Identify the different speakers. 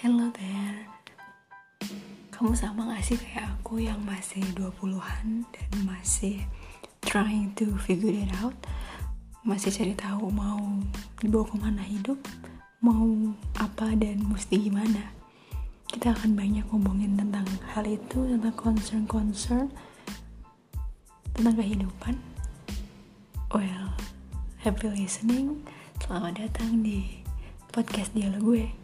Speaker 1: Hello there. Kamu sama gak sih kayak aku yang masih 20-an Dan masih trying to figure it out? Masih cari tahu mau dibawa ke mana hidup? Mau apa dan mesti gimana? Kita akan banyak ngomongin tentang hal itu Tentang concern-concern Tentang kehidupan. Well, happy listening. Selamat datang di podcast dialog gue.